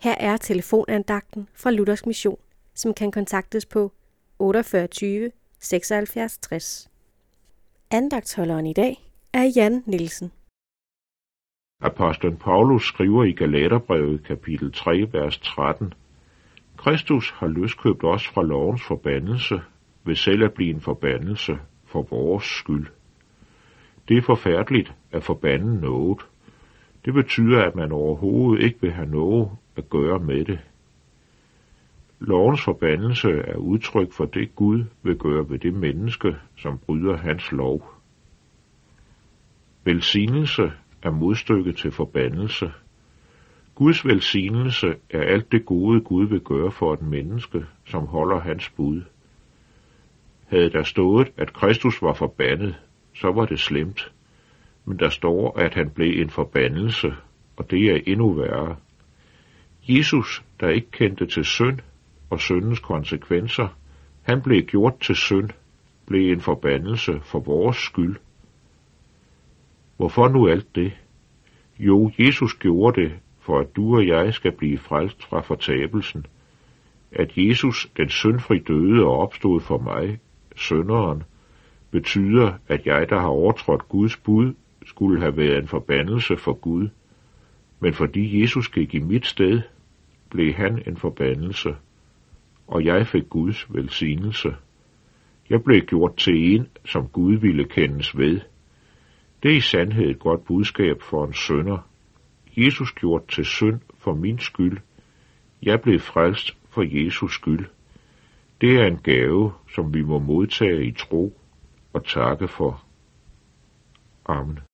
Her er telefonandagten fra Luthers Mission, som kan kontaktes på 48 76 60. Andagtholderen i dag er Jan Nielsen. Apostlen Paulus skriver i Galaterbrevet kapitel 3, vers 13, Kristus har løskøbt os fra lovens forbandelse ved selv at blive en forbandelse for vores skyld. Det er forfærdeligt at forbande noget. Det betyder, at man overhovedet ikke vil have noget at gøre med det. Lovens forbandelse er udtryk for det Gud vil gøre ved det menneske, som bryder hans lov. Velsignelse er modstykket til forbandelse. Guds velsignelse er alt det gode Gud vil gøre for et menneske, som holder hans bud. Havde der stået, at Kristus var forbandet, så var det slemt. Men der står, at han blev en forbandelse, og det er endnu værre. Jesus, der ikke kendte til synd og syndens konsekvenser, han blev gjort til synd, blev en forbandelse for vores skyld. Hvorfor nu alt det? Jo, Jesus gjorde det, for at du og jeg skal blive frelst fra fortabelsen. At Jesus, den syndfri døde og opstod for mig, synderen, betyder, at jeg, der har overtrådt Guds bud, skulle have været en forbandelse for Gud. Men fordi Jesus gik i mit sted, blev han en forbandelse, og jeg fik Guds velsignelse. Jeg blev gjort til en, som Gud ville kendes ved. Det er i sandhed et godt budskab for en sønder. Jesus gjort til synd for min skyld. Jeg blev frelst for Jesus skyld. Det er en gave, som vi må modtage i tro og takke for. Amen.